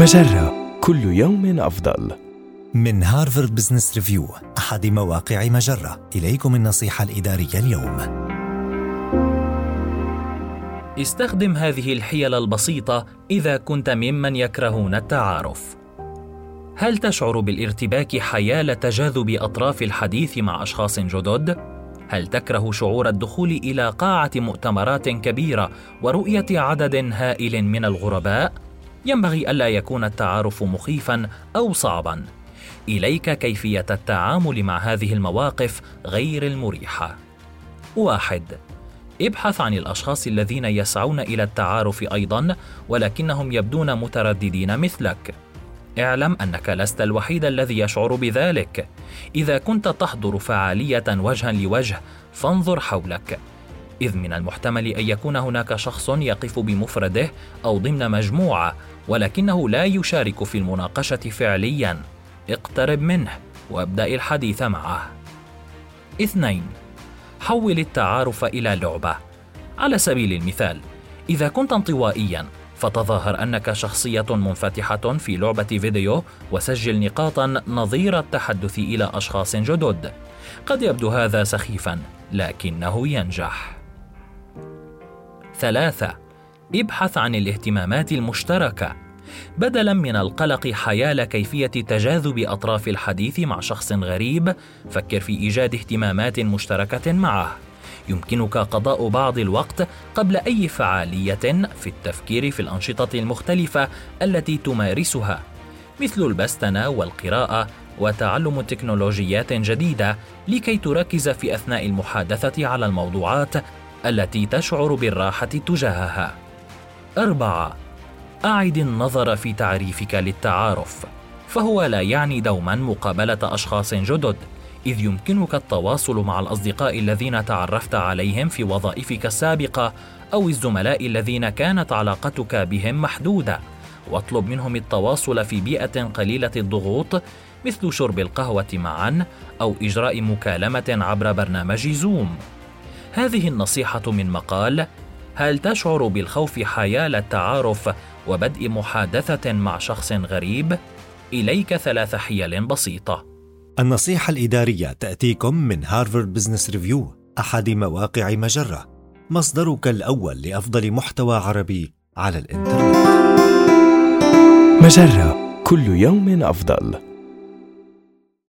مجرة كل يوم أفضل. من هارفارد بزنس ريفيو أحد مواقع مجرة إليكم النصيحة الإدارية اليوم استخدم هذه الحيل البسيطة إذا كنت ممن يكرهون التعارف. هل تشعر بالارتباك حيال تجاذب أطراف الحديث مع أشخاص جدد؟ هل تكره شعور الدخول إلى قاعة مؤتمرات كبيرة ورؤية عدد هائل من الغرباء؟ ينبغي ألا يكون التعارف مخيفا أو صعبا. إليك كيفية التعامل مع هذه المواقف غير المريحة. واحد ابحث عن الأشخاص الذين يسعون إلى التعارف أيضا ولكنهم يبدون مترددين مثلك. اعلم أنك لست الوحيد الذي يشعر بذلك. إذا كنت تحضر فعالية وجها لوجه فانظر حولك. إذ من المحتمل أن يكون هناك شخص يقف بمفرده أو ضمن مجموعة ولكنه لا يشارك في المناقشة فعليا اقترب منه وابدأ الحديث معه. اثنين حول التعارف إلى لعبة. على سبيل المثال، إذا كنت انطوائيا فتظاهر أنك شخصية منفتحة في لعبة فيديو وسجل نقاطا نظير التحدث إلى أشخاص جدد. قد يبدو هذا سخيفا، لكنه ينجح. ثلاثة. ابحث عن الاهتمامات المشتركة. بدلا من القلق حيال كيفية تجاذب أطراف الحديث مع شخص غريب فكر في إيجاد اهتمامات مشتركة معه. يمكنك قضاء بعض الوقت قبل أي فعالية في التفكير في الأنشطة المختلفة التي تمارسها. مثل البستنة والقراءة وتعلم تكنولوجيات جديدة لكي تركز في أثناء المحادثة على الموضوعات التي تشعر بالراحة تجاهها. أربعة: أعد النظر في تعريفك للتعارف، فهو لا يعني دوما مقابلة أشخاص جدد، إذ يمكنك التواصل مع الأصدقاء الذين تعرفت عليهم في وظائفك السابقة أو الزملاء الذين كانت علاقتك بهم محدودة، واطلب منهم التواصل في بيئة قليلة الضغوط مثل شرب القهوة معا أو إجراء مكالمة عبر برنامج زوم. هذه النصيحة من مقال هل تشعر بالخوف حيال التعارف وبدء محادثة مع شخص غريب؟ إليك ثلاث حيل بسيطة. النصيحة الإدارية تأتيكم من هارفارد بزنس ريفيو أحد مواقع مجرة، مصدرك الأول لأفضل محتوى عربي على الإنترنت. مجرة كل يوم أفضل.